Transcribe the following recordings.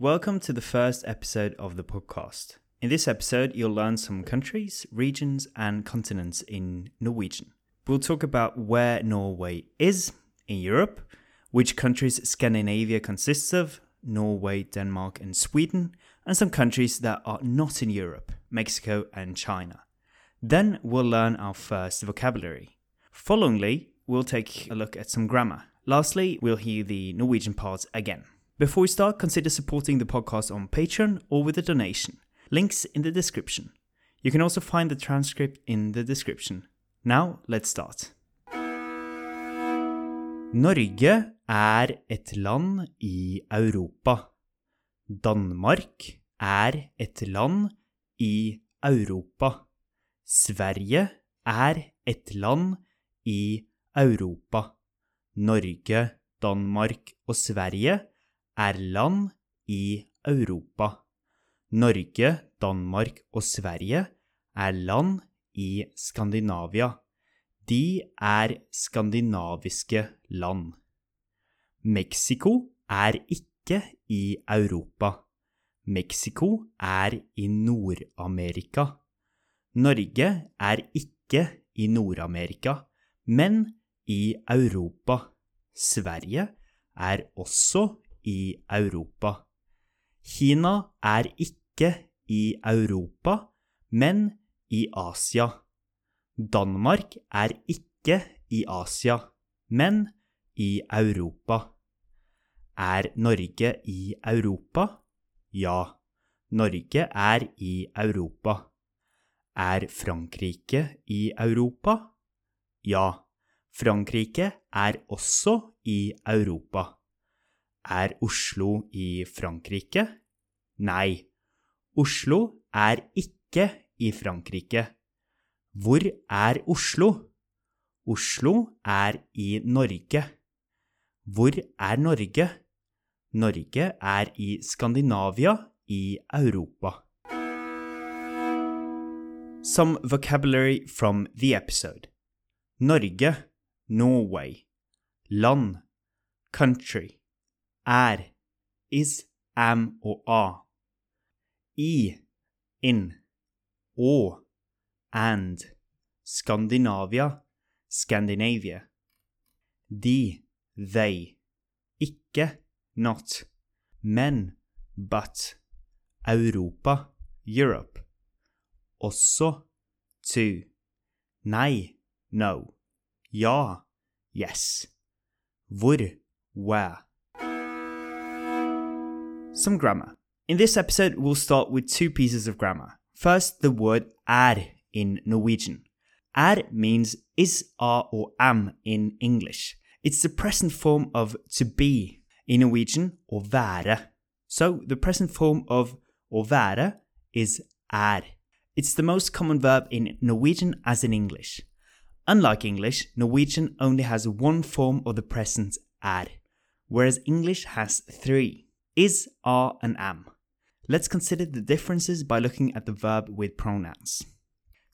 Welcome to the first episode of the podcast. In this episode, you'll learn some countries, regions, and continents in Norwegian. We'll talk about where Norway is in Europe, which countries Scandinavia consists of Norway, Denmark, and Sweden, and some countries that are not in Europe Mexico and China. Then we'll learn our first vocabulary. Followingly, we'll take a look at some grammar. Lastly, we'll hear the Norwegian parts again. Before we start, consider supporting the podcast on Patreon or with a donation. Links in the description. You can also find the transcript in the description. Now, let's start. Norge er et land i Europa. Danmark er et land i Europa. Sverige er et land i Europa. Norge, Danmark og Sverige er land i Europa. Norge, Danmark og Sverige er land i Skandinavia. De er skandinaviske land. Mexico er ikke i Europa. Mexico er i Nord-Amerika. Norge er ikke i Nord-Amerika, men i Europa. Sverige er også i Europa. Kina er ikke i Europa, men i Asia. Danmark er ikke i Asia, men i Europa. Er Norge i Europa? Ja, Norge er i Europa. Er Frankrike i Europa? Ja, Frankrike er også i Europa. Er Oslo i Frankrike? Nei, Oslo er ikke i Frankrike. Hvor er Oslo? Oslo er i Norge. Hvor er Norge? Norge er i Skandinavia i Europa. Some vocabulary from the episode. Norge, Norway. Land, country. Er, is, am og a. I, in. Og, and. Skandinavia, Scandinavia. De, they. Ikke, not. Men, but. Europa, Europe. Også, to. Nei, no. Ja, yes. Hvor, where. Some grammar. In this episode, we'll start with two pieces of grammar. First, the word er in Norwegian. Er means is, are, or am in English. It's the present form of to be in Norwegian, or være. So, the present form of or være is er. It's the most common verb in Norwegian as in English. Unlike English, Norwegian only has one form of the present er, whereas English has three is, are, and am. Let's consider the differences by looking at the verb with pronouns.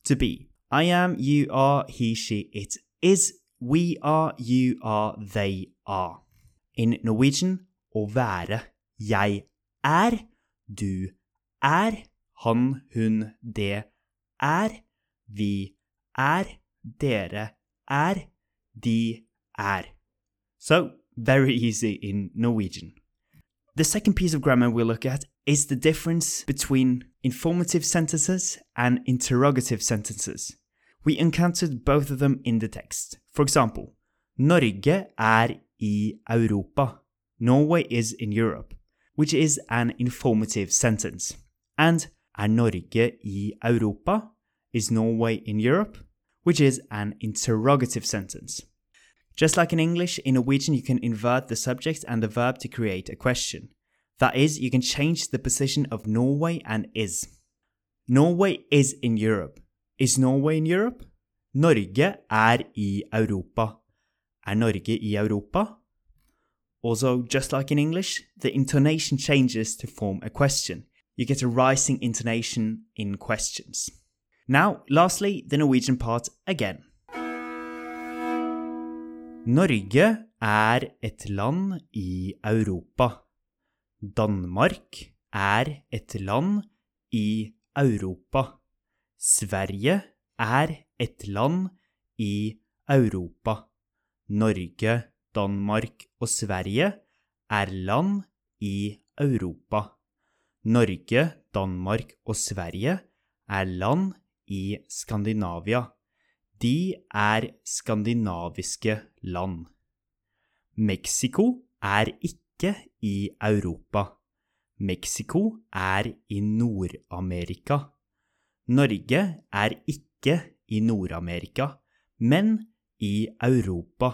To be I am, you are, he, she, it is, we are, you are, they are. In Norwegian å være jeg er, du er, han, hun, det er, vi er, dere er, de er. So, very easy in Norwegian. The second piece of grammar we'll look at is the difference between informative sentences and interrogative sentences. We encountered both of them in the text. For example, Norge er i Europa. Norway is in Europe, which is an informative sentence. And er Norge i Europa? Is Norway in Europe? Which is an interrogative sentence. Just like in English, in Norwegian you can invert the subject and the verb to create a question. That is, you can change the position of Norway and is. Norway is in Europe. Is Norway in Europe? Norge er i Europa. Er Norge i Europa? Also, just like in English, the intonation changes to form a question. You get a rising intonation in questions. Now, lastly, the Norwegian part again. Norge er et land i Europa. Danmark er et land i Europa. Sverige er et land i Europa. Norge, Danmark og Sverige er land i Europa. Norge, Danmark og Sverige er land i Skandinavia. De er skandinaviske land. Mexico er ikke i Europa. Mexico er i Nord-Amerika. Norge er ikke i Nord-Amerika, men i Europa.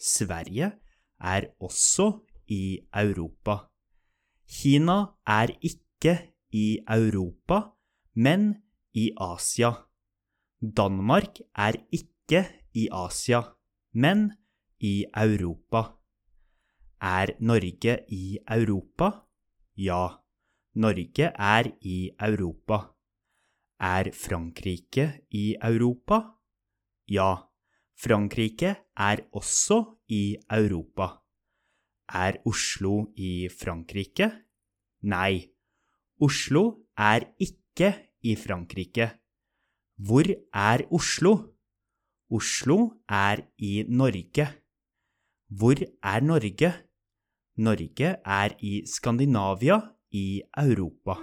Sverige er også i Europa. Kina er ikke i Europa, men i Asia. Danmark er ikke i Asia, men i Europa. Er Norge i Europa? Ja, Norge er i Europa. Er Frankrike i Europa? Ja, Frankrike er også i Europa. Er Oslo i Frankrike? Nei, Oslo er ikke i Frankrike. Hvor er Oslo? Oslo er i Norge. Hvor er Norge? Norge er i Skandinavia i Europa.